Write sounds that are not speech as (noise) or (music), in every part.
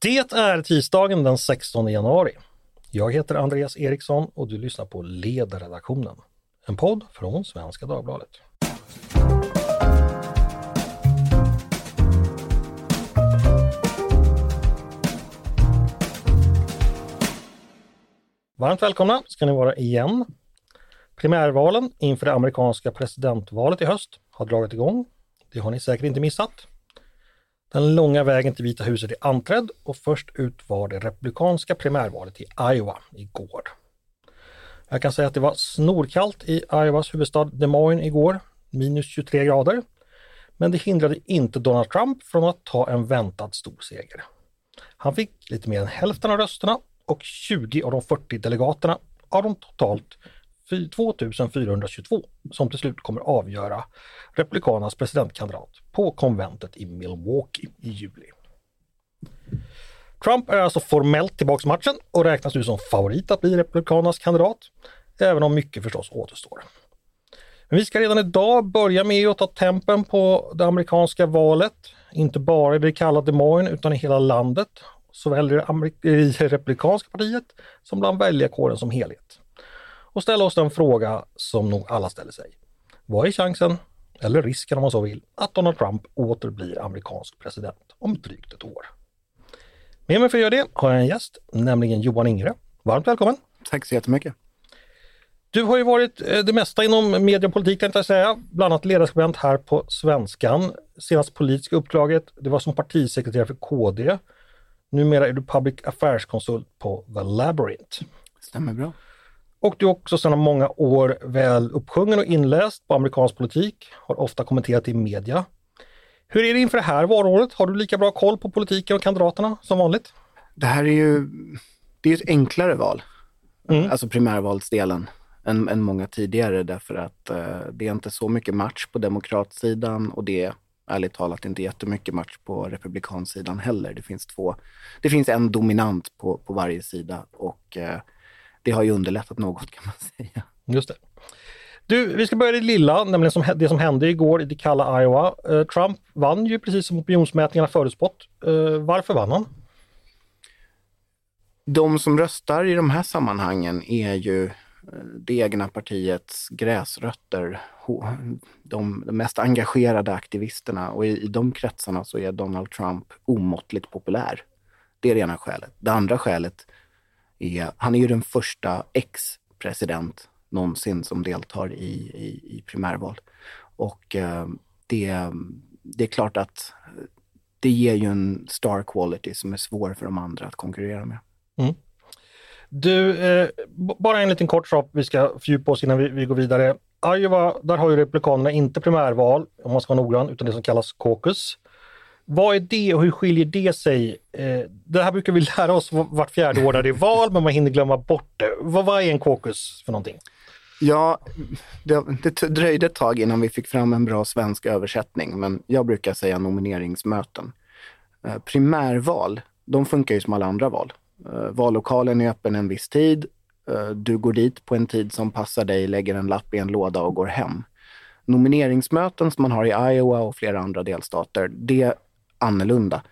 Det är tisdagen den 16 januari. Jag heter Andreas Eriksson och du lyssnar på Ledarredaktionen, en podd från Svenska Dagbladet. Varmt välkomna ska ni vara igen. Primärvalen inför det amerikanska presidentvalet i höst har dragit igång. Det har ni säkert inte missat. Den långa vägen till Vita huset är anträdd och först ut var det republikanska primärvalet i Iowa igår. Jag kan säga att det var snorkallt i Iowas huvudstad Des Moines igår, minus 23 grader. Men det hindrade inte Donald Trump från att ta en väntad stor seger. Han fick lite mer än hälften av rösterna och 20 av de 40 delegaterna av de totalt 2422 som till slut kommer avgöra Republikanernas presidentkandidat på konventet i Milwaukee i juli. Trump är alltså formellt tillbaks i matchen och räknas nu som favorit att bli Republikanernas kandidat, även om mycket förstås återstår. Men vi ska redan idag börja med att ta tempen på det amerikanska valet, inte bara i det kalla Des Moines utan i hela landet, såväl i det republikanska partiet som bland väljarkåren som helhet och ställa oss den fråga som nog alla ställer sig. Vad är chansen, eller risken om man så vill, att Donald Trump åter blir amerikansk president om drygt ett år? Med mig för att göra det har jag en gäst, nämligen Johan Ingre. Varmt välkommen! Tack så jättemycket! Du har ju varit eh, det mesta inom media och politik jag säga, bland annat ledarskribent här på Svenskan. Senast politiska uppdraget, det var som partisekreterare för KD. Numera är du public affairs-konsult på The Labyrinth. Stämmer bra. Och du är också sedan många år väl uppsjungen och inläst på amerikansk politik, har ofta kommenterat i media. Hur är det inför det här valåret? Har du lika bra koll på politiken och kandidaterna som vanligt? Det här är ju det är ett enklare val, mm. alltså primärvalsdelen, än, än många tidigare därför att eh, det är inte så mycket match på demokratsidan och det är ärligt talat inte jättemycket match på republikansidan heller. Det finns två, det finns en dominant på, på varje sida och eh, det har ju underlättat något kan man säga. Just det. Du, vi ska börja i det lilla, nämligen som, det som hände igår i det kalla Iowa. Uh, Trump vann ju precis som opinionsmätningarna förutspått. Uh, varför vann han? De som röstar i de här sammanhangen är ju eh, det egna partiets gräsrötter, de, de mest engagerade aktivisterna och i, i de kretsarna så är Donald Trump omåttligt populär. Det är det ena skälet. Det andra skälet är, han är ju den första ex-president någonsin som deltar i, i, i primärval. Och eh, det, det är klart att det ger ju en star quality som är svår för de andra att konkurrera med. Mm. Du, eh, bara en liten kort sak vi ska fördjupa oss innan vi, vi går vidare. Iowa, där har ju Republikanerna inte primärval, om man ska vara noggrann, utan det som kallas caucus. Vad är det och hur skiljer det sig? Eh, det här brukar vi lära oss vart fjärde år när det är val, men man hinner glömma bort det. Vad, är en caucus för någonting? Ja, det, det dröjde ett tag innan vi fick fram en bra svensk översättning, men jag brukar säga nomineringsmöten. Eh, primärval, de funkar ju som alla andra val. Eh, vallokalen är öppen en viss tid. Eh, du går dit på en tid som passar dig, lägger en lapp i en låda och går hem. Nomineringsmöten som man har i Iowa och flera andra delstater, det annorlunda.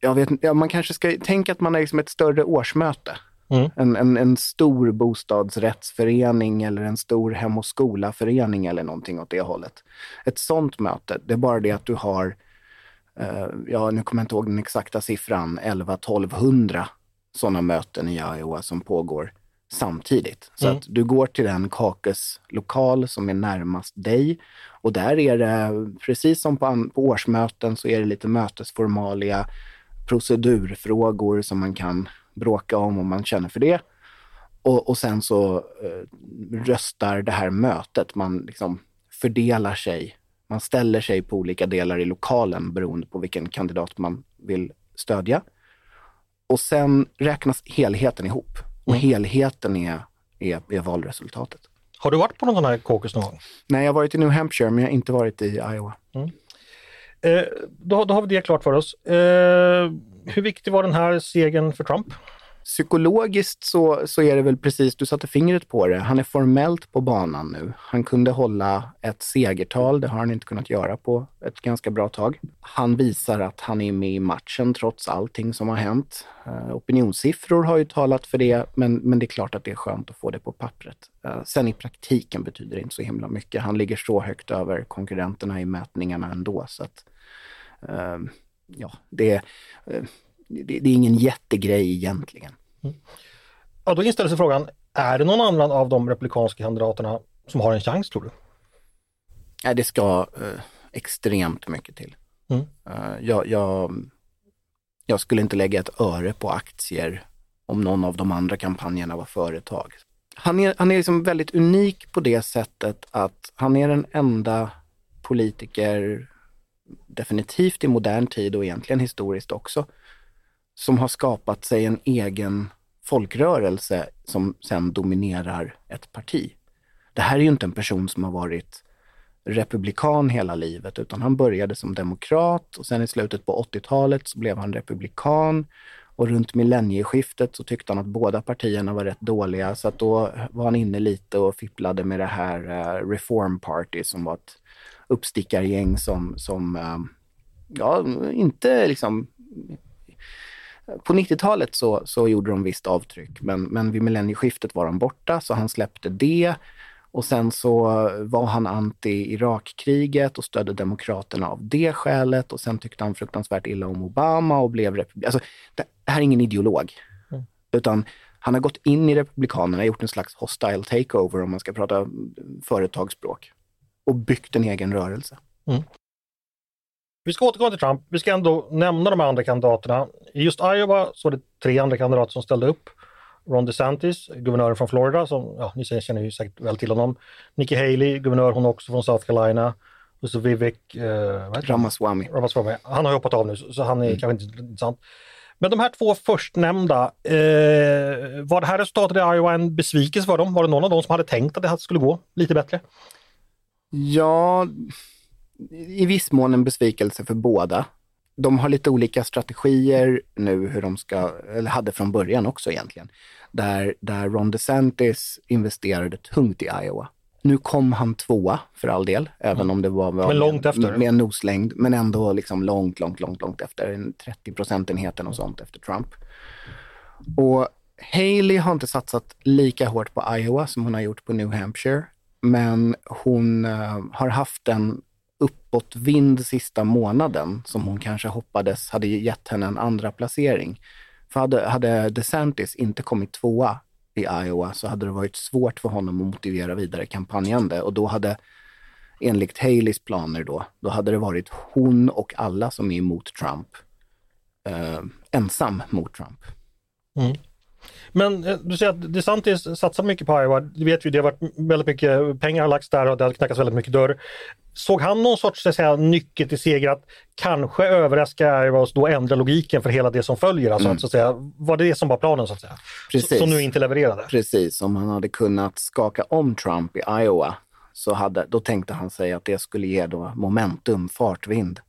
Jag vet, ja, man kanske ska tänka att man är liksom ett större årsmöte. Mm. En, en, en, stor bostadsrättsförening eller en stor hem och skola-förening eller någonting åt det hållet. Ett sånt möte, det är bara det att du har, eh, ja nu kommer jag inte ihåg den exakta siffran, 11-1200 sådana möten i Iowa som pågår samtidigt. Så mm. att du går till den kakeslokal som är närmast dig och där är det, precis som på, på årsmöten, så är det lite mötesformalia, procedurfrågor som man kan bråka om om man känner för det. Och, och sen så eh, röstar det här mötet, man liksom fördelar sig. Man ställer sig på olika delar i lokalen beroende på vilken kandidat man vill stödja. Och sen räknas helheten ihop. Och mm. helheten är, är, är valresultatet. Har du varit på någon sån här caucus någon gång? Nej, jag har varit i New Hampshire men jag har inte varit i Iowa. Mm. Eh, då, då, har vi det klart för oss. Eh, hur viktig var den här segern för Trump? Psykologiskt så, så är det väl precis, du satte fingret på det. Han är formellt på banan nu. Han kunde hålla ett segertal, det har han inte kunnat göra på ett ganska bra tag. Han visar att han är med i matchen trots allting som har hänt. Eh, opinionssiffror har ju talat för det, men, men det är klart att det är skönt att få det på pappret. Eh, sen i praktiken betyder det inte så himla mycket. Han ligger så högt över konkurrenterna i mätningarna ändå, så att eh, ja, det, det, det, är ingen jättegrej egentligen. Mm. Ja, då inställer sig frågan, är det någon annan av de republikanska kandidaterna som har en chans tror du? Nej, det ska eh, extremt mycket till. Mm. Uh, jag, jag, jag, skulle inte lägga ett öre på aktier om någon av de andra kampanjerna var företag. Han är, han är liksom väldigt unik på det sättet att han är den enda politiker, definitivt i modern tid och egentligen historiskt också, som har skapat sig en egen folkrörelse som sen dominerar ett parti. Det här är ju inte en person som har varit republikan hela livet, utan han började som demokrat och sen i slutet på 80-talet så blev han republikan och runt millennieskiftet så tyckte han att båda partierna var rätt dåliga så att då var han inne lite och fipplade med det här uh, Reform Party som var ett uppstickargäng som, som uh, ja, inte liksom på 90-talet så, så gjorde de visst avtryck, men, men vid millennieskiftet var de borta, så han släppte det. Och sen så var han anti-Irakkriget och stödde Demokraterna av det skälet. Och sen tyckte han fruktansvärt illa om Obama och blev republikan. Alltså, det här är ingen ideolog. Mm. Utan han har gått in i Republikanerna, gjort en slags hostile takeover om man ska prata företagsspråk. Och byggt en egen rörelse. Mm. Vi ska återgå till Trump. Vi ska ändå nämna de andra kandidaterna. I just Iowa så var det tre andra kandidater som ställde upp. Ron DeSantis, guvernören från Florida, som ja, ni känner ju säkert väl till honom. Nikki Haley, guvernör hon också från South Carolina. Och så Vivek eh, Ramaswamy. Ramaswamy. Han har hoppat av nu så han är mm. kanske inte intressant. Men de här två förstnämnda, eh, var det här resultatet i Iowa en besvikelse för dem? Var det någon av dem som hade tänkt att det skulle gå lite bättre? Ja, i viss mån en besvikelse för båda. De har lite olika strategier nu hur de ska, eller hade från början också egentligen, där, där Ron DeSantis investerade tungt i Iowa. Nu kom han tvåa för all del, även mm. om det var, men långt med, efter. med en noslängd, men ändå liksom långt, långt, långt, långt efter. 30 procentenheten och sånt efter Trump. Och Haley har inte satsat lika hårt på Iowa som hon har gjort på New Hampshire, men hon uh, har haft en uppåtvind sista månaden som hon kanske hoppades hade gett henne en andra placering. För hade, hade DeSantis inte kommit tvåa i Iowa så hade det varit svårt för honom att motivera vidare kampanjande och då hade enligt Haleys planer då, då hade det varit hon och alla som är emot Trump eh, ensam mot Trump. Mm. Men eh, du säger att DeSantis satsar mycket på Iowa. Det vet vi, det har varit väldigt mycket pengar har lagts där och det har knackats väldigt mycket dörr. Såg han någon sorts så att säga, nyckel till seger att kanske överraska Iowa och då ändra logiken för hela det som följer? Alltså, mm. så att säga, var det det som var planen så att säga? Precis. Som nu inte levererade? Precis, om han hade kunnat skaka om Trump i Iowa så hade, då tänkte han sig att det skulle ge då momentum, fartvind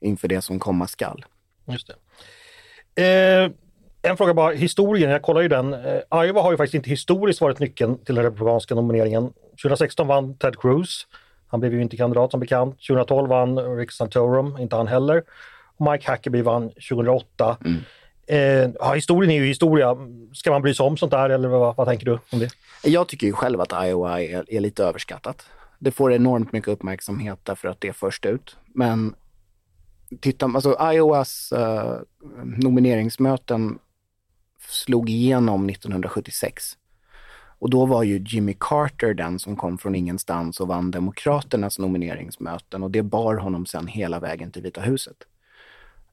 inför det som komma skall. Just det. Eh, en fråga bara, historien, jag kollar ju den. Eh, Iowa har ju faktiskt inte historiskt varit nyckeln till den republikanska nomineringen. 2016 vann Ted Cruz. Han blev ju inte kandidat som bekant. 2012 vann Rick Santorum, inte han heller. Och Mike Huckabee vann 2008. Mm. Eh, ja, historien är ju historia. Ska man bry sig om sånt där eller vad, vad, tänker du om det? Jag tycker ju själv att Iowa är, är lite överskattat. Det får enormt mycket uppmärksamhet därför att det är först ut. Men titta, alltså Iowas uh, nomineringsmöten slog igenom 1976. Och då var ju Jimmy Carter den som kom från ingenstans och vann Demokraternas nomineringsmöten och det bar honom sen hela vägen till Vita huset.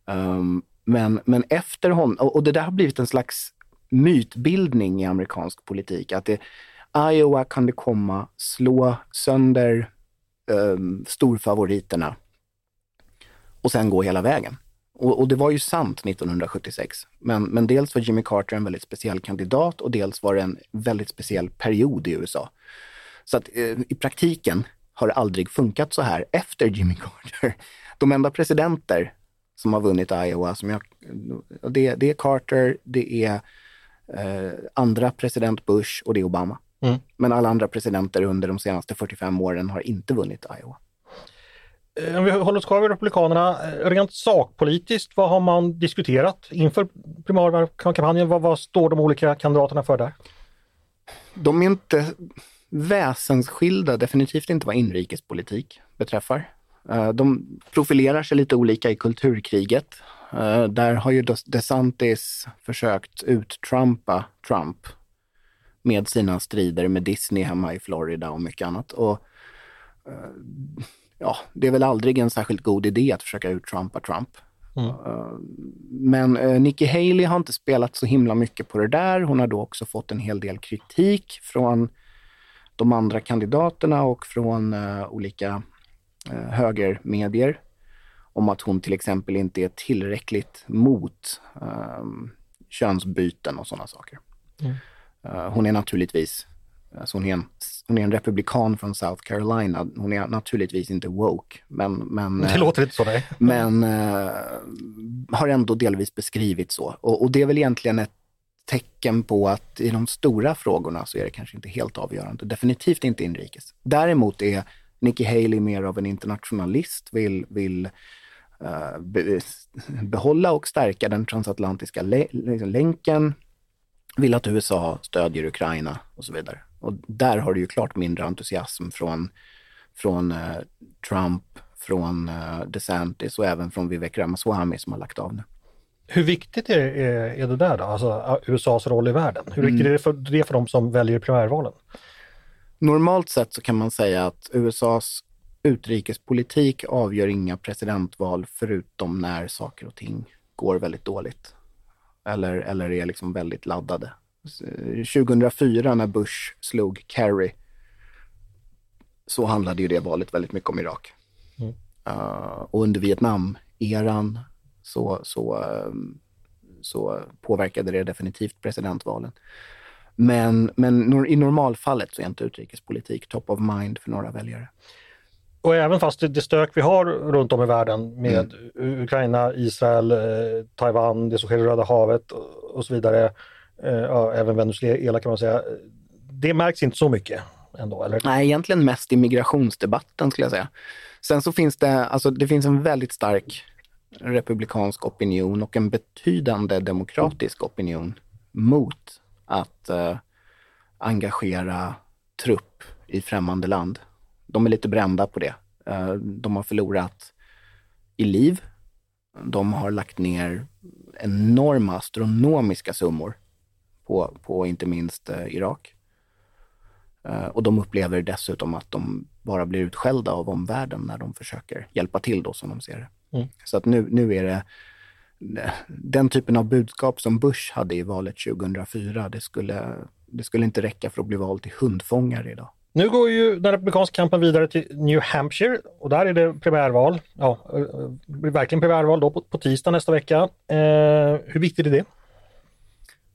Um, men, men efter honom, och, och det där har blivit en slags mytbildning i amerikansk politik, att det, Iowa kan det komma slå sönder um, storfavoriterna och sen gå hela vägen. Och, och, det var ju sant 1976. Men, men dels var Jimmy Carter en väldigt speciell kandidat och dels var det en väldigt speciell period i USA. Så att eh, i praktiken har det aldrig funkat så här efter Jimmy Carter. De enda presidenter som har vunnit Iowa, som jag, det, det är Carter, det är eh, andra president Bush och det är Obama. Mm. Men alla andra presidenter under de senaste 45 åren har inte vunnit Iowa. Eh, om vi håller oss kvar vid Republikanerna, eh, rent sakpolitiskt, vad har man diskuterat inför primärkampanjen? Vad, vad står de olika kandidaterna för där? De är inte väsensskilda, definitivt inte vad inrikespolitik beträffar. Eh, de profilerar sig lite olika i kulturkriget. Där har ju DeSantis försökt uttrampa Trump med sina strider med Disney hemma i Florida och mycket annat. Och, ja, det är väl aldrig en särskilt god idé att försöka uttrumpa Trump. Mm. Eh, Men eh, Nikki Haley har inte spelat så himla mycket på det där. Hon har då också fått en hel del kritik från de andra kandidaterna och från eh, olika eh, högermedier om att hon till exempel inte är tillräckligt mot eh, könsbyten och sådana saker. Mm. Hon är naturligtvis, alltså hon, är en, hon är en republikan från South Carolina. Hon är naturligtvis inte woke, men, men, Det eh, låter inte så, nej. men eh, har ändå delvis beskrivit så. Och, och det är väl egentligen ett tecken på att i de stora frågorna så är det kanske inte helt avgörande. Definitivt inte inrikes. Däremot är Nikki Haley mer av en internationalist, vill, vill eh, be, behålla och stärka den transatlantiska liksom länken, vill att USA stödjer Ukraina och så vidare. Och där har du ju klart mindre entusiasm från, från eh, Trump, från eh, DeSantis och även från Vivek Ramaswamy som har lagt av nu. Hur viktigt är, är, är det där då, alltså USAs roll i världen? Hur viktigt är det för, det för de som väljer primärvalen? Normalt sett så kan man säga att USAs utrikespolitik avgör inga presidentval förutom när saker och ting går väldigt dåligt. Eller, eller är liksom väldigt laddade. Eh, 2004 när Bush slog Kerry så handlade ju det valet väldigt mycket om Irak. Mm. Eh, och under Vietnam-eran så, så, eh, så påverkade det definitivt presidentvalen. Men, men i normalfallet så är inte utrikespolitik top of mind för några väljare. Och även fast det, det stök vi har runt om i världen med U- Ukraina, Israel, eh, Taiwan, det som sker i Röda havet och, och så vidare, eh, Eh, ja, även Venezuela kan man säga, det märks inte så mycket ändå, eller? Nej, egentligen mest i migrationsdebatten skulle jag säga. Sen så finns det, alltså det finns en väldigt stark republikansk opinion och en betydande demokratisk opinion mot att eh, engagera trupp i främmande land. De är lite brända på det. Eh, de har förlorat i liv. De har lagt ner enorma astronomiska summor på, på inte minst eh, Irak. Eh, Och de upplever dessutom att de bara blir utskällda av omvärlden när de försöker hjälpa till då som de ser det. Mm. Så att nu, nu är det den typen av budskap som Bush hade i valet 2004, det skulle, det skulle inte räcka för att bli vald till hundfångare idag. Nu går ju den republikanska kampen vidare till New Hampshire och där är det primärval. Ja, eh, verkligen primärval då på, på tisdag nästa vecka. Eh, hur viktigt är det?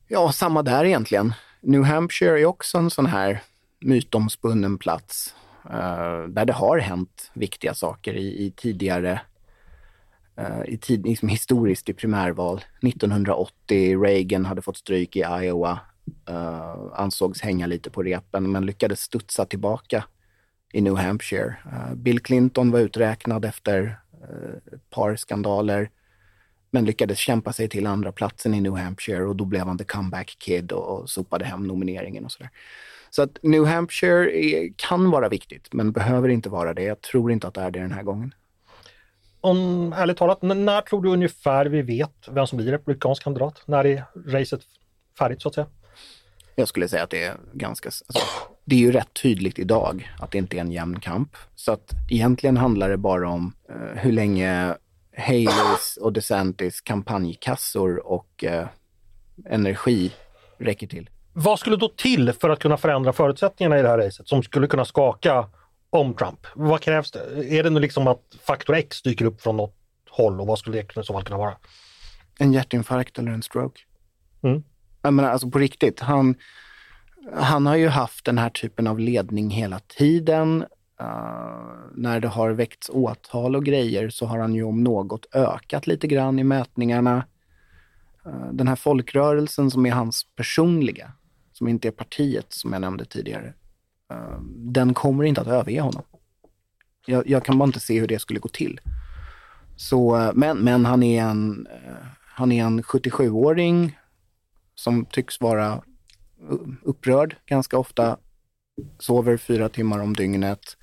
Ja, samma där egentligen. New Hampshire är också en sån här mytomspunnen plats uh, där det har hänt viktiga saker i, i tidigare, uh, i tid, liksom historiskt i primärval. 1980, Reagan hade fått stryk i Iowa, uh, ansågs hänga lite på repen men lyckades studsa tillbaka i New Hampshire. Bill Clinton var uträknad efter ett par skandaler men lyckades kämpa sig till andra platsen i New Hampshire och då blev han the comeback kid och, och sopade hem nomineringen och sådär. Så att New Hampshire är, kan vara viktigt, men behöver inte vara det. Jag tror inte att det är det den här gången. Om, ärligt talat, när tror du ungefär vi vet vem som blir republikansk kandidat? När är racet färdigt så att säga? Jag skulle säga att det är ganska... Alltså, det är ju rätt tydligt idag att det inte är en jämn kamp. Så att egentligen handlar det bara om eh, hur länge Haleys och DeSantis kampanjkassor och eh, energi räcker till. Vad skulle då till för att kunna förändra förutsättningarna i det här racet som skulle kunna skaka om Trump? Vad krävs det? Är det nu liksom att faktor X dyker upp från något håll och vad skulle det i så fall kunna vara? En hjärtinfarkt eller en stroke. Mm. Jag menar, alltså på riktigt, han, han har ju haft den här typen av ledning hela tiden. Uh, när det har väckts åtal och grejer så har han ju om något ökat lite grann i mätningarna. Uh, den här folkrörelsen som är hans personliga, som inte är partiet som jag nämnde tidigare, uh, den kommer inte att överge honom. Jag, jag kan bara inte se hur det skulle gå till. Så, men, men han är en, han är en 77-åring som tycks vara upprörd ganska ofta, sover fyra timmar om dygnet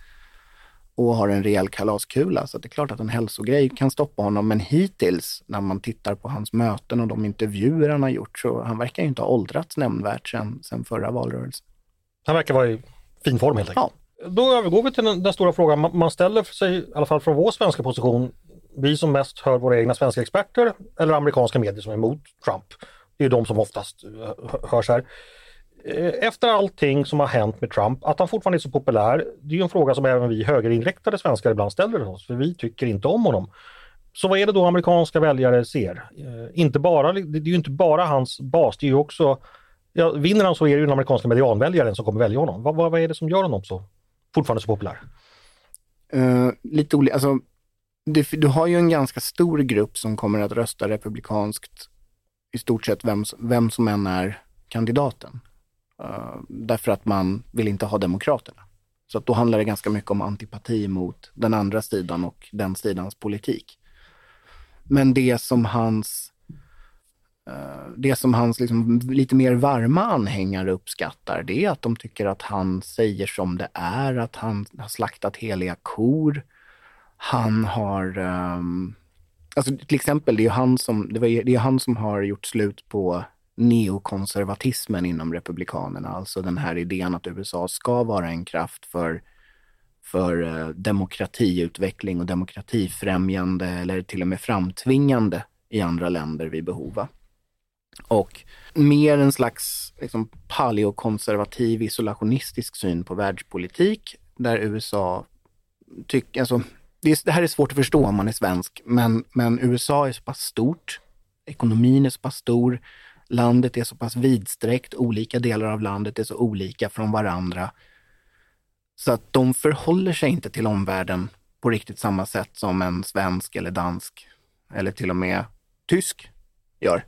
och har en rejäl kalaskula. Så det är klart att en hälsogrej kan stoppa honom. Men hittills, när man tittar på hans möten och de intervjuer han har gjort, så han verkar ju inte ha åldrats nämnvärt sen förra valrörelsen. Han verkar vara i fin form helt enkelt. Ja. Då övergår vi till den, den stora frågan. Man, man ställer sig, i alla fall från vår svenska position, vi som mest hör våra egna svenska experter eller amerikanska medier som är emot Trump. Det är de som oftast eh, hörs här. Eh, efter allting som har hänt med Trump, att han fortfarande är så populär, det är ju en fråga som även vi högerinriktade svenskar ibland ställer oss, för vi tycker inte om honom. Så vad är det då amerikanska väljare ser? Eh, inte bara, det är ju inte bara hans bas, det är ju också, ja, vinner han så är det ju den amerikanska medianväljaren som kommer välja honom. Vad, vad, vad är det som gör honom så, fortfarande så populär? Uh, lite olika, alltså, du, du har ju en ganska stor grupp som kommer att rösta republikanskt i stort sett vem, vem som än är kandidaten. Eh, därför att man vill inte ha demokraterna. Så att då handlar det ganska mycket om antipati mot den andra sidan och den sidans politik. Men det som hans, eh, det som hans liksom lite mer varma anhängare uppskattar, det är att de tycker att han säger som det är, att han har slaktat heliga kor. Han har um, Alltså till exempel, det är han som, det, var, det är han som har gjort slut på neokonservatismen inom Republikanerna, alltså den här idén att USA ska vara en kraft för, för eh, demokratiutveckling och demokratifrämjande eller till och med framtvingande i andra länder vid behov. Och mer en slags liksom, paleokonservativ isolationistisk syn på världspolitik där USA tycker, alltså, det, det, här är svårt att förstå om man är svensk, men, men USA är så pass stort, ekonomin är så pass stor, landet är så pass vidsträckt, olika delar av landet är så olika från varandra. Så att de förhåller sig inte till omvärlden på riktigt samma sätt som en svensk eller dansk eller till och med tysk gör.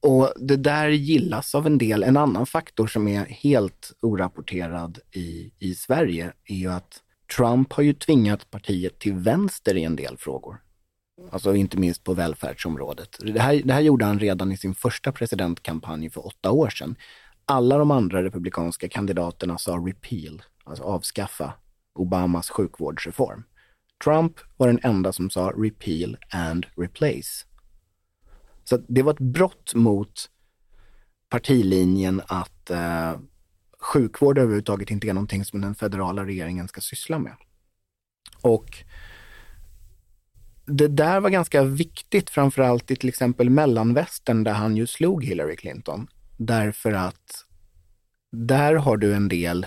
Och det där gillas av en del. En annan faktor som är helt orapporterad i, i Sverige är ju att Trump har ju tvingat partiet till vänster i en del frågor. Alltså inte minst på välfärdsområdet. Det här, det här gjorde han redan i sin första presidentkampanj för åtta år sedan. Alla de andra republikanska kandidaterna sa repeal, alltså avskaffa Obamas sjukvårdsreform. Trump var den enda som sa repeal and replace. Så det var ett brott mot partilinjen att eh, sjukvård överhuvudtaget inte är någonting som den federala regeringen ska syssla med. Och det där var ganska viktigt, framförallt i till exempel mellanvästern där han ju slog Hillary Clinton. Därför att där har du en del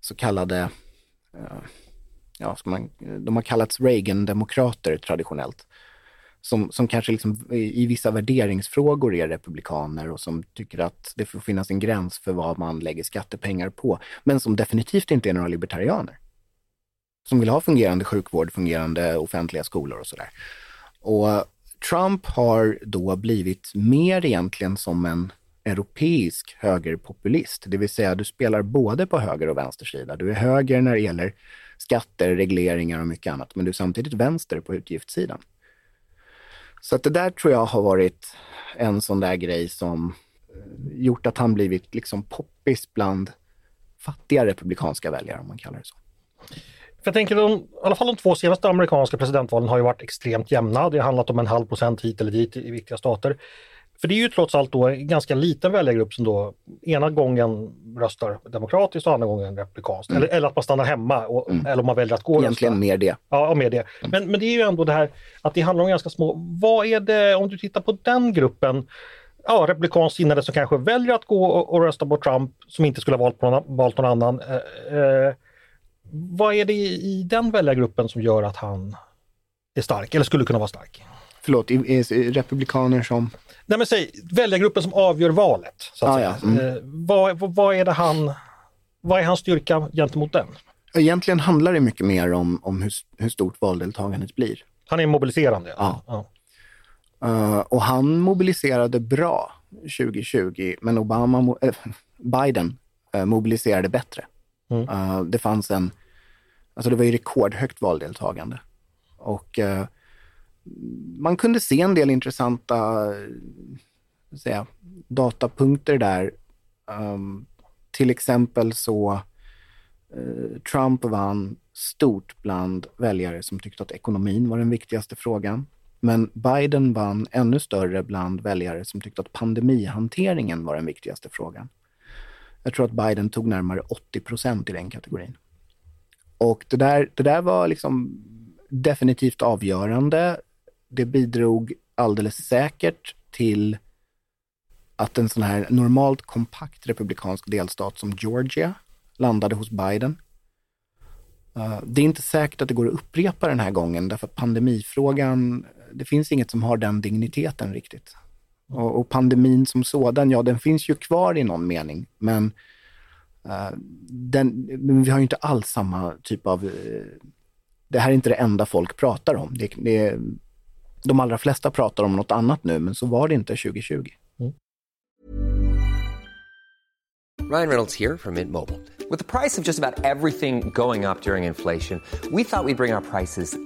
så kallade, eh, ja, man, de har kallats Reagan-demokrater traditionellt. Som, som kanske liksom i, i vissa värderingsfrågor är republikaner och som tycker att det får finnas en gräns för vad man lägger skattepengar på. Men som definitivt inte är några libertarianer som vill ha fungerande sjukvård, fungerande offentliga skolor och sådär. Och Trump har då blivit mer egentligen som en europeisk högerpopulist, det vill säga du spelar både på höger och vänster sida. Du är höger när det gäller skatter, regleringar och mycket annat, men du är samtidigt vänster på utgiftssidan. Så att det där tror jag har varit en sån där grej som eh, gjort att han blivit liksom poppis bland fattiga republikanska väljare, om man kallar det så. Jag tänker, de, i alla fall de två senaste amerikanska presidentvalen har ju varit extremt jämna. Det har handlat om en halv procent hit eller dit i viktiga stater. För det är ju trots allt då en ganska liten väljargrupp som då ena gången röstar demokratiskt och andra gången republikanskt. Mm. Eller, eller, att man stannar hemma, och, mm. eller om man väljer att gå Egentligen rösta. mer det. Ja, mer det. Men, men det är ju ändå det här att det handlar om ganska små... Vad är det, om du tittar på den gruppen, ja, republikanskt sinnade som kanske väljer att gå och, och, rösta på Trump, som inte skulle ha valt, på någon, valt någon annan. Eh, eh, vad är det i den väljargruppen som gör att han är stark, eller skulle kunna vara stark? Förlåt, republikaner som? Nej men säg väljargruppen som avgör valet. Så ah, ja. mm. eh, vad, vad, är det han, vad är hans styrka gentemot den? Egentligen handlar det mycket mer om, om hur, hur stort valdeltagandet blir. Han är mobiliserande? Ja. ja. Uh, och han mobiliserade bra 2020, men Obama, äh, (laughs) Biden uh, mobiliserade bättre. Mm. Uh, det fanns en, alltså det var ju rekordhögt valdeltagande. Och eh, man kunde se en del intressanta eh, säga, datapunkter där. Um, till exempel så Trump vann stort bland väljare som tyckte att ekonomin var den viktigaste frågan. Men Biden vann ännu större bland väljare som tyckte att pandemihanteringen var den viktigaste frågan. Jag tror att Biden tog närmare 80 procent i den kategorin. Och det där, det där var liksom definitivt avgörande. Det bidrog alldeles säkert till att en sån här normalt kompakt republikansk delstat som Georgia landade hos Biden. Eh, det är inte säkert att det går att upprepa den här gången därför att pandemifrågan det finns inget som har den digniteten riktigt. Och, och, pandemin som sådan, ja den finns ju kvar i någon mening, men uh, den, vi har ju inte alls samma typ av... Uh, det här är inte det enda folk pratar om. Det, det, de allra flesta pratar om något annat nu, men så var det inte 2020. Mm. Ryan Reynolds här från Mint Mobile. Med priset på nästan allt som går upp under inflationen, trodde vi att vi skulle bring våra priser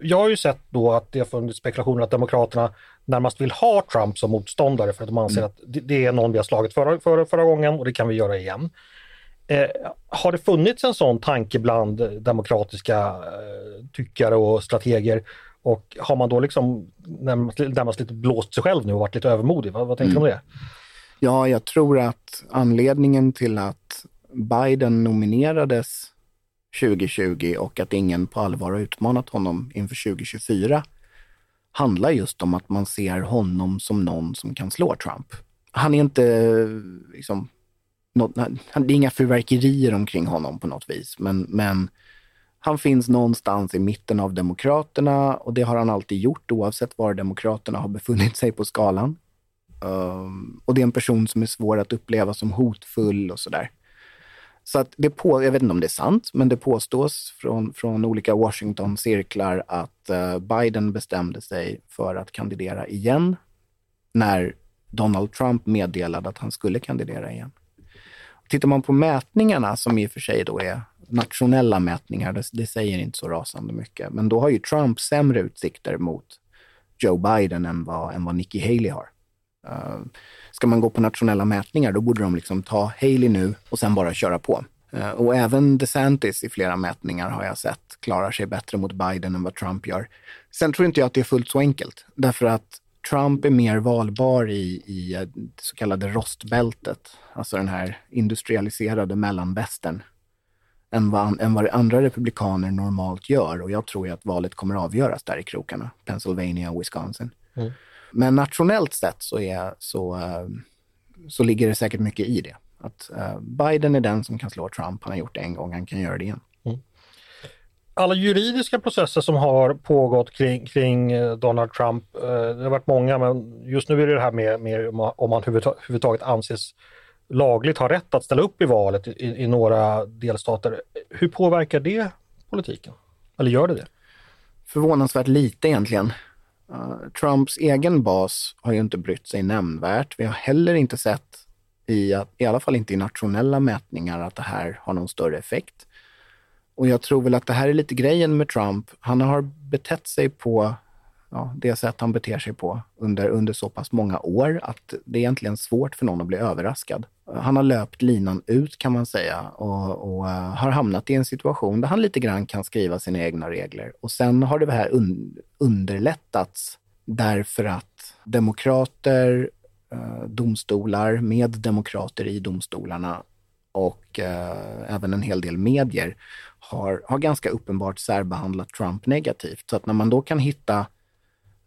jag har ju sett då att det har funnits spekulationer att Demokraterna närmast vill ha Trump som motståndare för att de anser mm. att det, är någon vi har slagit förra, förra, förra gången och det kan vi göra igen. Eh, har det funnits en sån tanke bland demokratiska eh, tyckare och strateger och har man då liksom närmast, närmast lite blåst sig själv nu och varit lite övermodig? Vad, vad tänker mm. du om det? Ja, jag tror att anledningen till att Biden nominerades 2020 och att ingen på allvar har utmanat honom inför 2024 handlar just om att man ser honom som någon som kan slå Trump. Han är inte liksom, något, det är inga fyrverkerier omkring honom på något vis, men, men han finns någonstans i mitten av Demokraterna och det har han alltid gjort oavsett var Demokraterna har befunnit sig på skalan. Um, och det är en person som är svår att uppleva som hotfull och sådär. Så att det på, jag vet inte om det är sant, men det påstås från, från olika Washington-cirklar att uh, Biden bestämde sig för att kandidera igen när Donald Trump meddelade att han skulle kandidera igen. Tittar man på mätningarna, som i och för sig då är nationella mätningar, det, det säger inte så rasande mycket, men då har ju Trump sämre utsikter mot Joe Biden än vad, än vad Nikki Haley har. Uh, ska man gå på nationella mätningar, då borde de liksom ta Haley nu och sen bara köra på. Uh, och även DeSantis i flera mätningar har jag sett klarar sig bättre mot Biden än vad Trump gör. Sen tror inte jag att det är fullt så enkelt, därför att Trump är mer valbar i, i eh, det så kallade rostbältet, alltså den här industrialiserade mellanvästern, än vad, än vad andra republikaner normalt gör. Och jag tror ju att valet kommer avgöras där i krokarna, Pennsylvania och Wisconsin. Mm. Men nationellt sett så, är, så, eh, så ligger det säkert mycket i det. Att eh, Biden är den som kan slå Trump. Han har gjort det en gång, han kan göra det igen. Mm. Alla juridiska processer som har pågått kring, kring eh, Donald Trump, det har varit många, men just nu är det det här med, med om han överhuvudtaget anses lagligt ha rätt att ställa upp i valet i, i några delstater. Hur påverkar det politiken? Eller gör det det? Förvånansvärt lite egentligen. Uh, Trumps egen bas har ju inte brytt sig nämnvärt. Vi har heller inte sett, i, i alla fall inte i nationella mätningar, att det här har någon större effekt. Och jag tror väl att det här är lite grejen med Trump. Han har betett sig på ja, det sätt han beter sig på under, under så pass många år att det är egentligen svårt för någon att bli överraskad. Han har löpt linan ut kan man säga och, och uh, har hamnat i en situation där han lite grann kan skriva sina egna regler. Och sen har det här un underlättats därför att demokrater, uh, domstolar med demokrater i domstolarna och uh, även en hel del medier har, har ganska uppenbart särbehandlat Trump negativt. Så att när man då kan hitta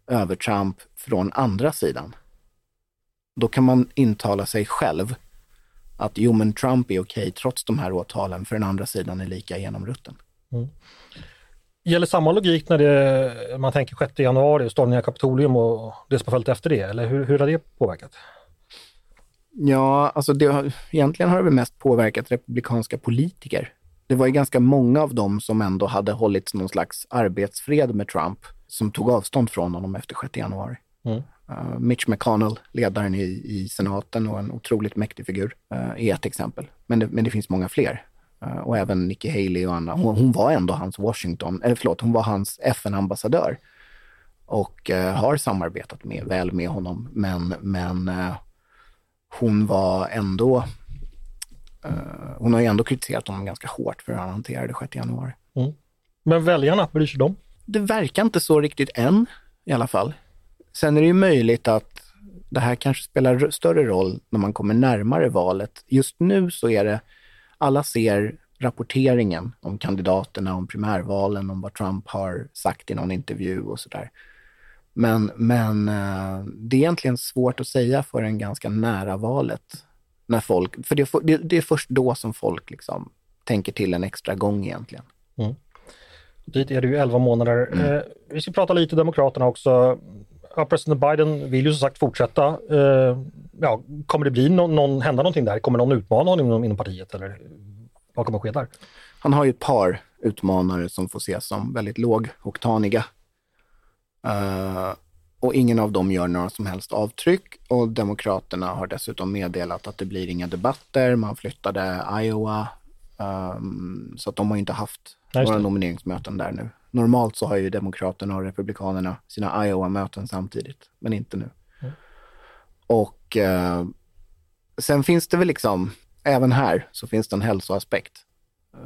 övertramp från andra sidan. Då kan man intala sig själv att jo, men Trump är okej trots de här åtalen, för den andra sidan är lika genomrutten. Mm. Gäller samma logik när det, man tänker 6 januari, stormningen av Kapitolium och det som har följt efter det, eller hur, hur har det påverkat? Ja, alltså det har, egentligen har det väl mest påverkat republikanska politiker. Det var ju ganska många av dem som ändå hade hållit någon slags arbetsfred med Trump som tog avstånd från honom efter 6 januari. Mm. Uh, Mitch McConnell, ledaren i, i senaten och en otroligt mäktig figur, uh, är ett exempel. Men det, men det finns många fler. Uh, och även Nikki Haley och Anna. Hon, hon, var ändå hans Washington, eller förlåt, hon var hans FN-ambassadör och har samarbetat med, väl med honom. Men, men hon var ändå hon har ju ändå kritiserat honom ganska hårt för hur han hanterade 6 januari. Mm. Men väljarna, bryr sig de? Det verkar inte så riktigt än i alla fall. Sen är det ju möjligt att det här kanske spelar större roll när man kommer närmare valet. Just nu så är det, alla ser rapporteringen om kandidaterna, om primärvalen, om vad Trump har sagt i någon intervju och sådär. Men, men eh, det är egentligen svårt att säga förrän ganska nära valet. När folk, för det, det, det är först då som folk liksom tänker till en extra gång egentligen. Mm. Dit är det ju 11 månader. Mm. Eh, vi ska prata lite Demokraterna också. Ja, president Biden vill ju som sagt fortsätta. Eh, ja, kommer det bli någon, någon, hända någonting där? Kommer någon utmana honom inom, inom partiet eller vad kommer ske där? Han har ju ett par utmanare som får ses som väldigt lågoktaniga. Uh, och ingen av dem gör några som helst avtryck och Demokraterna har dessutom meddelat att det blir inga debatter. Man flyttade Iowa, um, så att de har inte haft några nomineringsmöten där nu. Normalt så har ju Demokraterna och Republikanerna sina Iowa-möten samtidigt, men inte nu. Mm. Och eh, sen finns det väl liksom, även här så finns det en hälsoaspekt.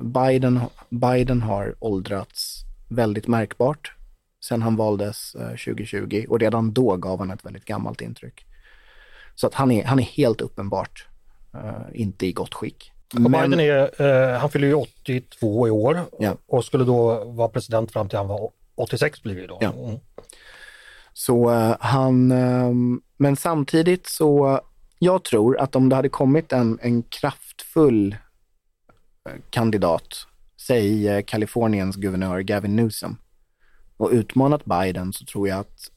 Biden, Biden har åldrats väldigt märkbart sen han valdes eh, 2020 och redan då gav han ett väldigt gammalt intryck. Så att han är, han är helt uppenbart eh, inte i gott skick. Men... Biden är, eh, han fyller ju 82 i år ja. och skulle då vara president fram till han var 86 blir det då. Ja. Mm. Så uh, han, uh, men samtidigt så, jag tror att om det hade kommit en, en kraftfull uh, kandidat, säg Kaliforniens guvernör Gavin Newsom, och utmanat Biden så tror jag att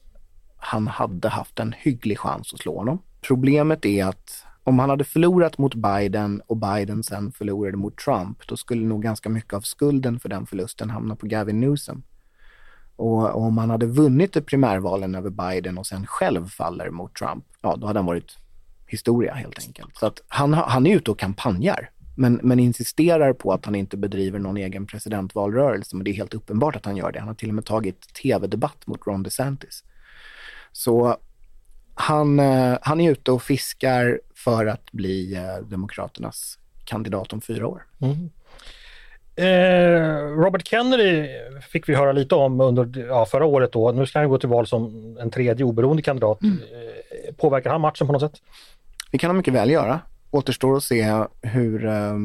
han hade haft en hygglig chans att slå honom. Problemet är att om han hade förlorat mot Biden och Biden sen förlorade mot Trump, då skulle nog ganska mycket av skulden för den förlusten hamna på Gavin Newsom. Och, och om han hade vunnit i primärvalen över Biden och sen själv faller mot Trump, ja, då hade han varit historia helt enkelt. Så att han, han är ute och kampanjar, men, men insisterar på att han inte bedriver någon egen presidentvalrörelse. Men det är helt uppenbart att han gör det. Han har till och med tagit tv-debatt mot Ron DeSantis. Så han, eh, han är ute och fiskar för att bli eh, Demokraternas kandidat om fyra år. Mm. Eh, Robert Kennedy fick vi höra lite om under ja, förra året då. Nu ska han gå till val som en tredje oberoende kandidat. Mm. Eh, påverkar han matchen på något sätt? Det kan han mycket väl göra. Återstår att se hur eh,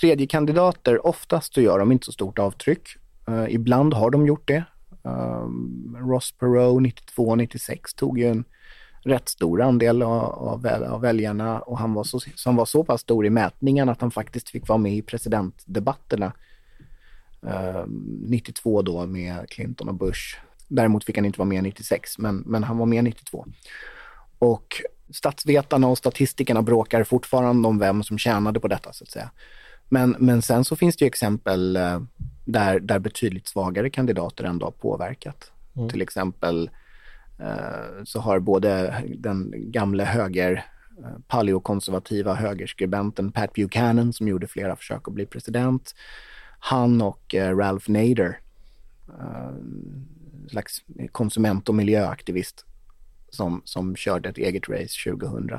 tredje kandidater oftast gör de inte så stort avtryck. Eh, ibland har de gjort det. Um, Ross Perot 92-96 tog ju en rätt stor andel av, av, väljarna och han var så, som var så pass stor i mätningen att han faktiskt fick vara med i presidentdebatterna. Uh, 92 då med Clinton och Bush. Däremot fick han inte vara med 96, men, men han var med 92. Och statsvetarna och statistikerna bråkar fortfarande om vem som tjänade på detta, så att säga. Men, men sen så finns det ju exempel uh, där, där betydligt svagare kandidater ändå har påverkat. Mm. Till exempel Eh, så har både den gamle höger eh, paleokonservativa högerskribenten Pat Buchanan som gjorde flera försök att bli president. Han och eh, Ralph Nader, slags konsument och miljöaktivist som, som körde ett eget race 2000.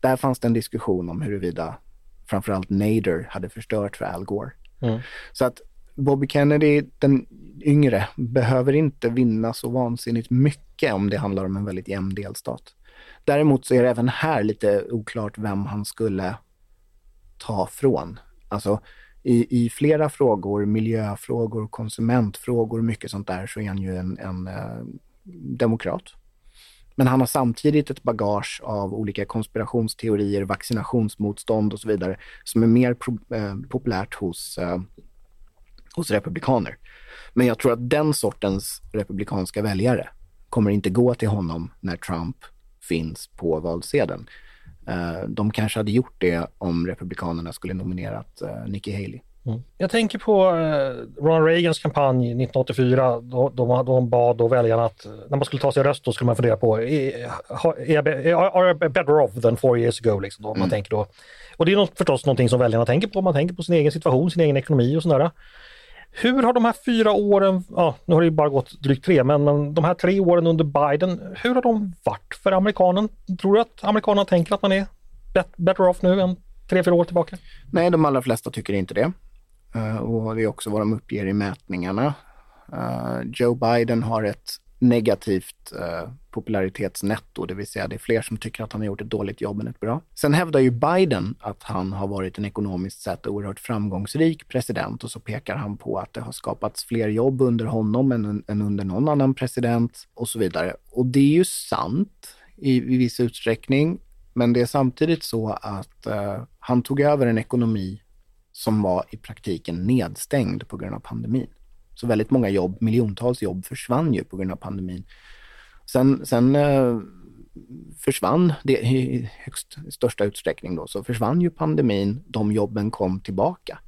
Där fanns det en diskussion om huruvida framförallt Nader hade förstört för Al Gore. Mm. Så att Bobby Kennedy, den yngre, behöver inte vinna så vansinnigt mycket om det handlar om en väldigt jämn delstat. Däremot så är det även här lite oklart vem han skulle ta från. Alltså i, i flera frågor, miljöfrågor, konsumentfrågor, mycket sånt där, så är han ju en, en eh, demokrat. Men han har samtidigt ett bagage av olika konspirationsteorier, vaccinationsmotstånd och så vidare som är mer pro- eh, populärt hos, eh, hos republikaner. Men jag tror att den sortens republikanska väljare kommer inte gå till honom när Trump finns på valsedeln. Eh, de kanske hade gjort det om republikanerna skulle nominerat eh, Nikki Haley. Jag tänker på eh, Ronald Reagans kampanj 1984 då, då, de bad då väljarna att när man skulle ta sin röst då skulle man fundera på är, jag är, I better off than four years ago? Liksom, då, man tänker då. Och det är förstås någonting som väljarna tänker på. Man tänker på sin egen situation, sin egen ekonomi och sådär. Hur har de här fyra åren, ja nu har det ju bara gått drygt tre, men, men de här tre åren under Biden, hur har de varit för amerikanen? Tror du att amerikanerna tänker att man är bet- better off nu än tre, fyra år tillbaka? Nej, de allra flesta tycker inte det. Eh, och det är också vad de uppger i mätningarna. Eh, Joe Biden har ett negativt eh, popularitetsnetto, det vill säga det är fler som tycker att han har gjort ett dåligt jobb än ett bra. Sen hävdar ju Biden att han har varit en ekonomiskt sett oerhört framgångsrik president och så pekar han på att det har skapats fler jobb under honom än, än under någon annan president och så vidare. Och det är ju sant i, i viss utsträckning, men det är samtidigt så att eh, han tog över en ekonomi som var i praktiken nedstängd på grund av pandemin. Så väldigt många jobb, miljontals jobb försvann ju på grund av pandemin. Sen, sen eh, försvann det i högst största utsträckning då, så försvann ju pandemin, de jobben kom tillbaka.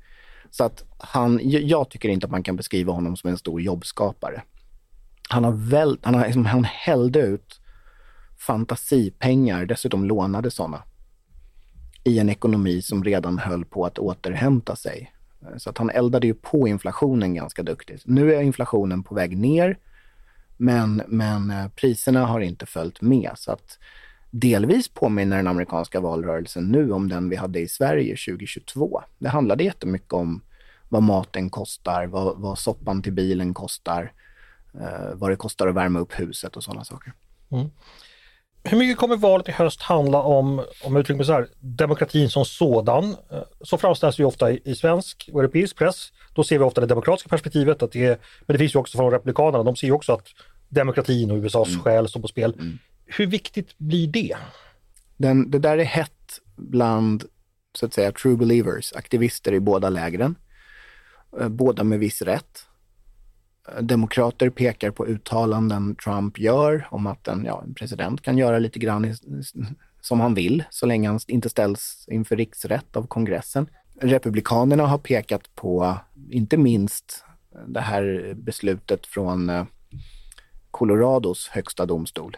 Så att han, jag tycker inte att man kan beskriva honom som en stor jobbskapare. Han har väl, han har, liksom, han hällde ut fantasipengar, dessutom lånade sådana, i en ekonomi som redan höll på att återhämta sig. Eh, så att han eldade ju på inflationen ganska duktigt. Nu är inflationen på väg ner, men, men eh, priserna har inte följt med. Så att delvis påminner den amerikanska valrörelsen nu om den vi hade i Sverige 2022. Det handlade jättemycket om vad maten kostar, vad, vad soppan till bilen kostar, eh, vad det kostar att värma upp huset och sådana saker. Mm. Hur mycket kommer valet i höst handla om, om uttrycker mig så här, demokratin som sådan? Eh, Så framställs det ju ofta i, i svensk och europeisk press. Då ser vi ofta det demokratiska perspektivet, att det är, men det finns ju också från republikanerna, de ser ju också att demokratin och USAs själ står på spel. Hur viktigt blir det? Den, det där är hett bland, så att säga, true believers, aktivister i båda lägren. Eh, Båda med viss rätt. Demokrater pekar på uttalanden Trump gör om att en, ja, en president kan göra lite grann i, som han vill, så länge han inte ställs inför riksrätt av kongressen. Republikanerna har pekat på, inte minst det här beslutet från eh, Colorados högsta domstol,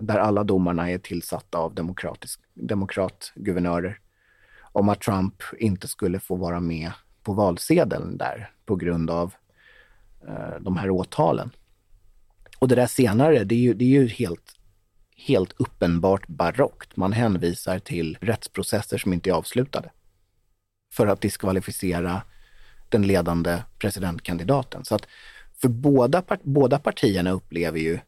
där alla domarna är tillsatta av demokratisk, demokratguvernörer, om att Trump inte skulle få vara med på valsedeln där på grund av Eh, de här åtalen. Och det där senare, det är ju, det är ju helt, helt uppenbart barockt. Man hänvisar till rättsprocesser som inte är avslutade för att diskvalificera den ledande presidentkandidaten. Så att för båda, båda partierna upplever ju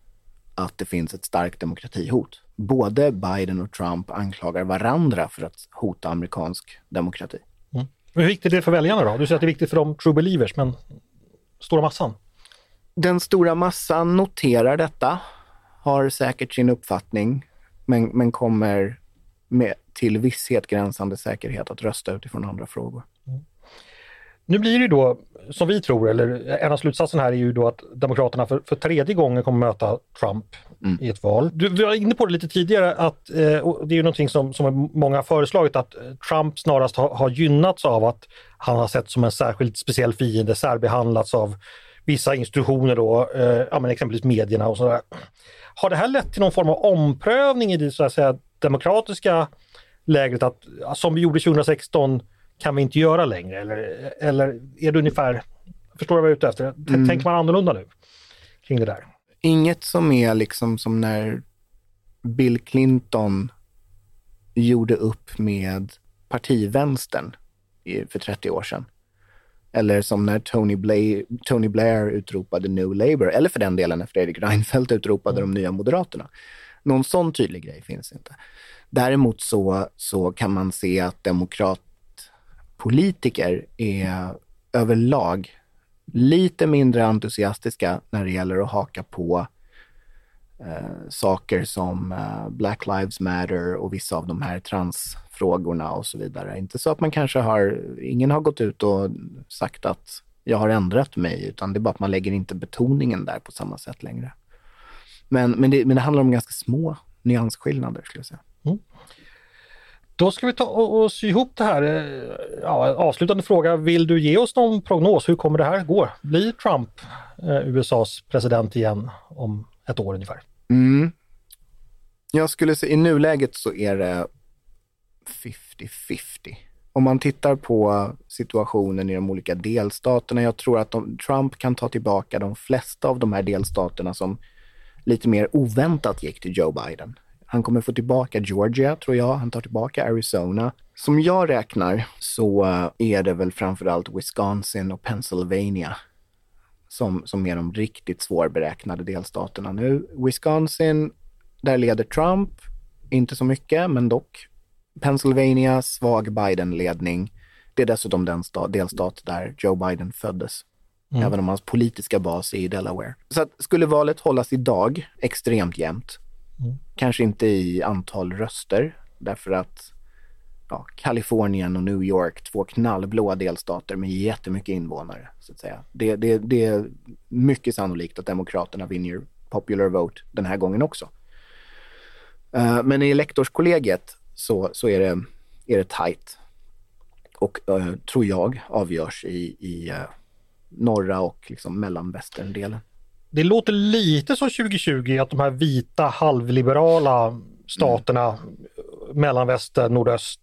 att det finns ett starkt demokratihot. Både Biden och Trump anklagar varandra för att hota amerikansk demokrati. Mm. Hur viktigt är det för väljarna då? Du säger att det är viktigt för de true believers, men stora massan? Den stora massan noterar detta, har säkert sin uppfattning, men, men kommer med till visshet gränsande säkerhet att rösta utifrån andra frågor. Nu blir det då, som vi tror, eller en av slutsatserna här är ju då att Demokraterna för, för tredje gången kommer möta Trump i ett val. Du, var inne på det lite tidigare att, eh, det är ju någonting som, som många har föreslagit, att Trump snarast har, har gynnats av att han har sett som en särskilt speciell fiende, särbehandlats av vissa institutioner då, eh, ja, men exempelvis medierna och sådär. Har det här lett till någon form av omprövning i det så att säga, demokratiska lägret att som vi gjorde 2016 kan vi inte göra längre? Eller, eller är det ungefär, förstår du vad jag är ute efter? T- Tänker man annorlunda nu kring det där? Inget som är liksom som när Bill Clinton gjorde upp med partivänstern för 30 år sedan. Eller som när Tony Blair, Tony Blair utropade New Labour, eller för den delen när Fredrik Reinfeldt utropade de nya Moderaterna. Någon sån tydlig grej finns inte. Däremot så, så kan man se att Politiker är överlag lite mindre entusiastiska när det gäller att haka på eh, saker som eh, Black Lives Matter och vissa av de här transfrågorna och så vidare. Inte så att man kanske har, ingen har gått ut och sagt att jag har ändrat mig, utan det är bara att man lägger inte betoningen där på samma sätt längre. Men, men, det, men det handlar om ganska små nyansskillnader skulle jag säga. Mm. Då ska vi ta och, och sy ihop det här. Eh, ja, avslutande fråga, vill du ge oss någon prognos? Hur kommer det här gå? Blir Trump eh, USAs president igen om ett år ungefär? Mm. Jag skulle säga i nuläget så är det 50-50. Om man tittar på situationen i de olika delstaterna, jag tror att de, Trump kan ta tillbaka de flesta av de här delstaterna som lite mer oväntat gick till Joe Biden. Han kommer få tillbaka Georgia, tror jag. Han tar tillbaka Arizona. Som jag räknar så eh, är det väl framförallt Wisconsin och Pennsylvania som, som är de riktigt svårberäknade delstaterna nu. Wisconsin, där leder Trump, inte så mycket, men dock. Pennsylvania, svag Biden-ledning. Det är dessutom den sta- delstat där Joe Biden föddes. Även om hans politiska bas är i Delaware. Så att skulle valet hållas idag, extremt jämnt. Kanske inte i antal röster, därför att ja, Kalifornien och New York, två knallblåa delstater med jättemycket invånare. Så att säga. Det, det, det är mycket sannolikt att Demokraterna vinner popular vote den här gången också. Uh, men i elektorskollegiet så, så är, det, är det tajt. Och uh, tror jag avgörs i, i uh, norra och liksom mellanvästerndelen. Det låter lite som 2020 att de här vita halvliberala staterna, mellanväster, nordöst.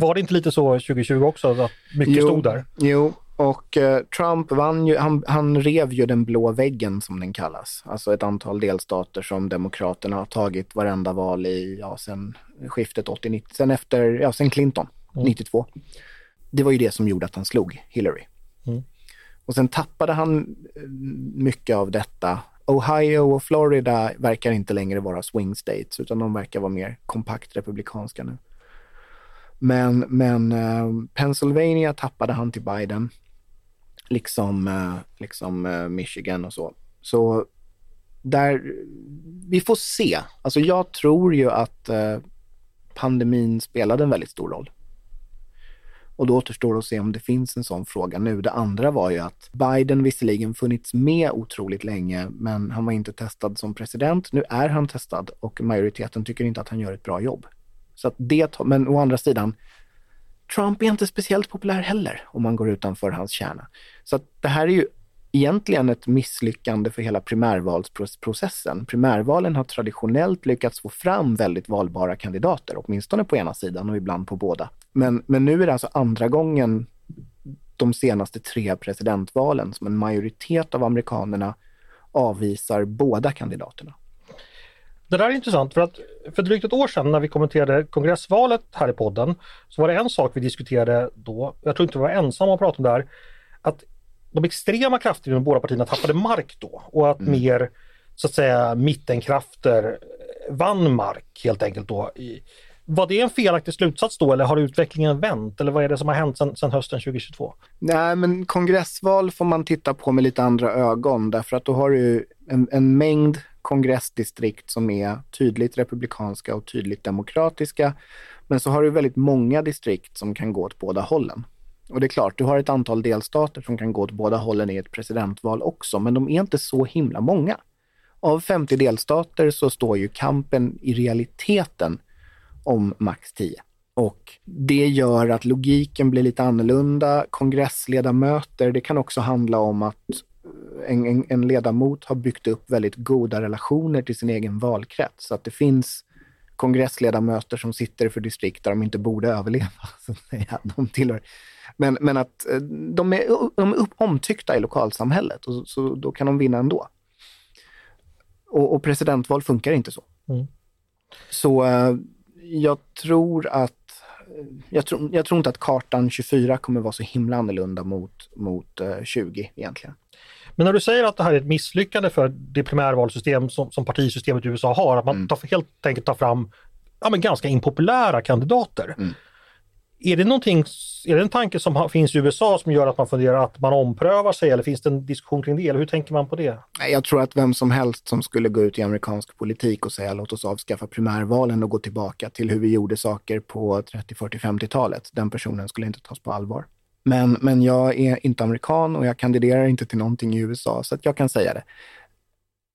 Var det inte lite så 2020 också? Att mycket stod där? Jo, och eh, Trump vann ju, han, han rev ju den blå väggen som den kallas. Alltså ett antal delstater som Demokraterna har tagit varenda val i, ja, sen skiftet 80-90, sen efter, ja, sen Clinton, 92. Det var ju det som gjorde att han slog Hillary. Och sen tappade han eh, mycket av detta. Ohio och Florida verkar inte längre vara swing states, utan de verkar vara mer kompakt republikanska nu. Men, men eh, Pennsylvania tappade han till Biden, liksom, eh, liksom Michigan och så. Så där, vi får se. Alltså jag tror ju att pandemin spelade en väldigt stor roll. Och då återstår det att se om det finns en sån fråga nu. Det andra var ju att Biden visserligen funnits med otroligt länge, men han var inte testad som president. Nu är han testad och majoriteten tycker inte att han gör ett bra jobb. Så att det, men å andra sidan, Trump är inte speciellt populär heller om man går utanför hans kärna. Så att det här är ju egentligen ett misslyckande för hela primärvalsprocessen. Primärvalen har traditionellt lyckats få fram väldigt valbara kandidater, åtminstone på ena sidan och ibland på båda. Men, men nu är det alltså andra gången de senaste tre presidentvalen som en majoritet av amerikanerna avvisar båda kandidaterna. Det där är intressant för att för drygt ett år sedan när vi kommenterade kongressvalet här i podden så var det en sak vi diskuterade då, jag tror inte vi var ensamma att prata om det här, att de extrema krafterna i de båda partierna tappade mark då och att mer så att säga mittenkrafter vann mark helt enkelt då. I, var det en felaktig slutsats då eller har utvecklingen vänt eller vad är det som har hänt sedan, sedan hösten 2022? Nej, men kongressval får man titta på med lite andra ögon därför att då har du en, en mängd kongressdistrikt som är tydligt republikanska och tydligt demokratiska. Men så har du väldigt många distrikt som kan gå åt båda hållen. Och det är klart, du har ett antal delstater som kan gå åt båda hållen i ett presidentval också, men de är inte så himla många. Av 50 delstater så står ju kampen i realiteten om max 10. Och det gör att logiken blir lite annorlunda. Kongressledamöter, det kan också handla om att eh, en, en, en ledamot har byggt upp väldigt goda relationer till sin egen valkrets. Så att det finns kongressledamöter som sitter för distrikt där de inte borde överleva. (laughs) Så att säga. De tillhör. Men, men att eh, de är, de är omtyckta i lokalsamhället och så, då kan de vinna ändå. Och, och presidentval funkar inte så. Mm. Så eh, jag tror att jag tror, jag tror inte att kartan 24 kommer vara så himla annorlunda mot, mot eh, 20 egentligen. Men när du säger att det här är ett misslyckande för det primärvalsystem som, som partisystemet i USA har, att man tar, helt enkelt tar fram ja, men ganska impopulära kandidater. Är det någonting, är det en tanke som finns i USA som gör att man funderar att man omprövar sig eller finns det en diskussion kring det? Eller hur tänker man på det? Jag tror att vem som helst som skulle gå ut i amerikansk politik och säga låt oss avskaffa primärvalen och gå tillbaka till hur vi gjorde saker på 30, 40, 50-talet, den personen skulle inte tas på allvar. Men, men jag är inte amerikan och jag kandiderar inte till någonting i USA, så att jag kan säga det.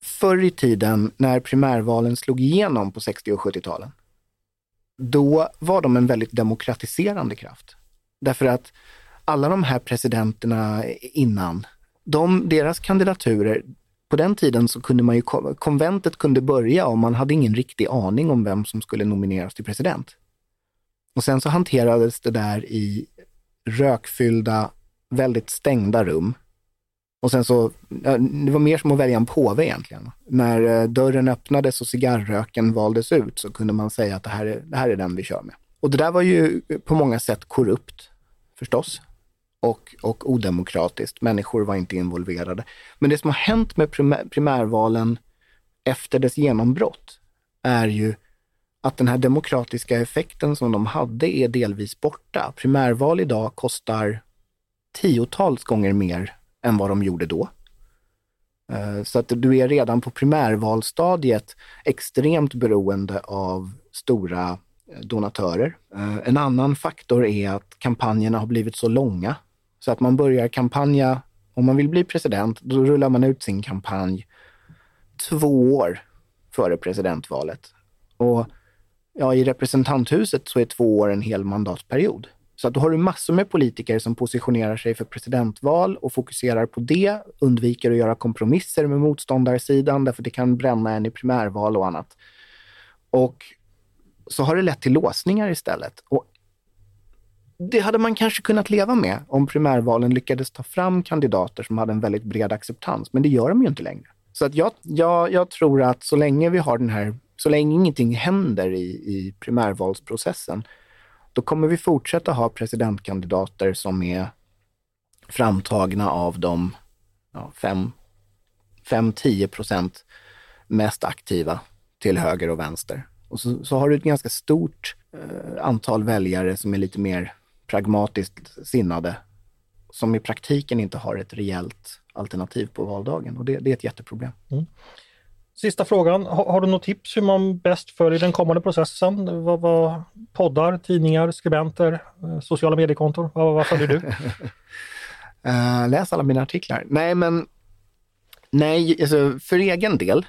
Förr i tiden när primärvalen slog igenom på 60 och 70-talen, då var de en väldigt demokratiserande kraft. Därför att alla de här presidenterna innan, de, deras kandidaturer, på den tiden så kunde man ju, konventet kunde börja och man hade ingen riktig aning om vem som skulle nomineras till president. Och sen så hanterades det där i rökfyllda, väldigt stängda rum. Och sen så, det var mer som att välja en påve egentligen. När eh, dörren öppnades och cigarröken valdes ut så kunde man säga att det här, är, det här är den vi kör med. Och det där var ju eh, på många sätt korrupt, förstås och, och odemokratiskt. Människor var inte involverade. Men det som har hänt med primär, primärvalen efter dess genombrott är ju att den här demokratiska effekten som de hade är delvis borta. Primärval idag kostar tiotals gånger mer än vad de gjorde då. Eh, så att du är redan på primärvalstadiet extremt beroende av stora eh, donatörer. Eh, en annan faktor är att kampanjerna har blivit så långa så att man börjar kampanja, om man vill bli president, då rullar man ut sin kampanj två år före presidentvalet. Och ja, i representanthuset så är två år en hel mandatperiod. Så att då har du massor med politiker som positionerar sig för presidentval och fokuserar på det, undviker att göra kompromisser med motståndarsidan därför det kan bränna en i primärval och annat. Och så har det lett till låsningar istället. Och det hade man kanske kunnat leva med om primärvalen lyckades ta fram kandidater som hade en väldigt bred acceptans, men det gör de ju inte längre. Så att jag, jag, jag tror att så länge vi har den här, så länge ingenting händer i, i primärvalsprocessen, då kommer vi fortsätta ha presidentkandidater som är framtagna av de 5-10 procent mest aktiva till höger och vänster. Och så, så har du ett ganska stort eh, antal väljare som är lite mer pragmatiskt sinnade, som i praktiken inte har ett rejält alternativ på valdagen. Och det, det är ett jätteproblem. Mm. Sista frågan, har, har du något tips hur man bäst följer den kommande processen? Vad, vad, poddar, tidningar, skribenter, eh, sociala mediekontor? Vad, vad följer du? (laughs) Eh, läs alla mina artiklar. Nej, men nej, alltså, för egen del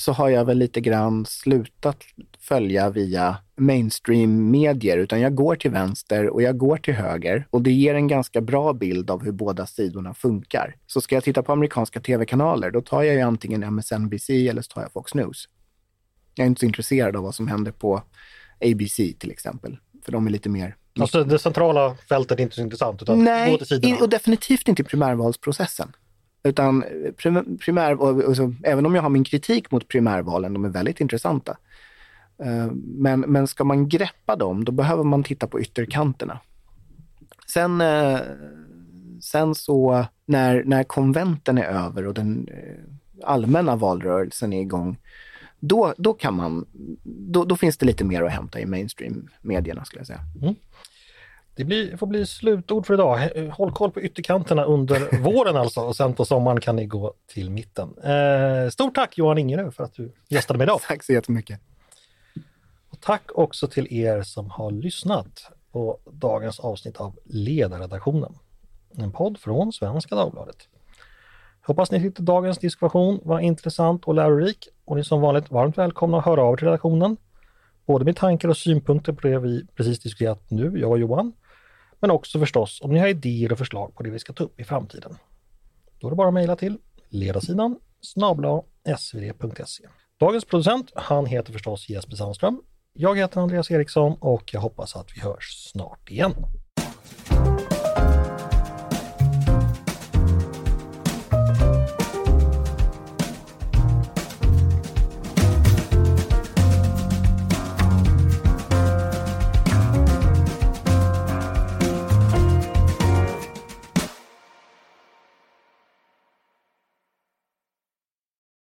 så har jag väl lite grann slutat följa via mainstream-medier, utan jag går till vänster och jag går till höger och det ger en ganska bra bild av hur båda sidorna funkar. Så ska jag titta på amerikanska tv-kanaler, då tar jag ju antingen MSNBC eller så tar jag Fox News. Jag är inte så intresserad av vad som händer på ABC till exempel, för de är lite mer Alltså det centrala fältet är inte så intressant utan Nej, och definitivt inte i primärvalsprocessen. Utan primär, alltså, även om jag har min kritik mot primärvalen, de är väldigt intressanta. Eh, men, men ska man greppa dem, då behöver man titta på ytterkanterna. Sen, eh, sen så när, när konventen är över och den eh, allmänna valrörelsen är igång, då, då, kan man, då, då finns det lite mer att hämta i mainstream-medierna skulle jag säga. Mm. Det blir, får bli slutord för idag. Håll koll på ytterkanterna under (laughs) våren alltså och sen på sommaren kan ni gå till mitten. Eh, stort tack Johan Ingerö för att du gästade mig idag. (laughs) Tack så jättemycket. Och tack också till er som har lyssnat på dagens avsnitt av Ledarredaktionen. En podd från Svenska Dagbladet. Hoppas ni tyckte dagens diskussion var intressant och lärorik och ni är som vanligt varmt välkomna att höra av er till redaktionen. Både med tankar och synpunkter på det vi precis diskuterat nu, jag och Johan. Men också förstås om ni har idéer och förslag på det vi ska ta upp i framtiden. Då är det bara att mejla till ledarsidan snabla svd.se. Dagens producent, han heter förstås Jesper Sandström. Jag heter Andreas Eriksson och jag hoppas att vi hörs snart igen.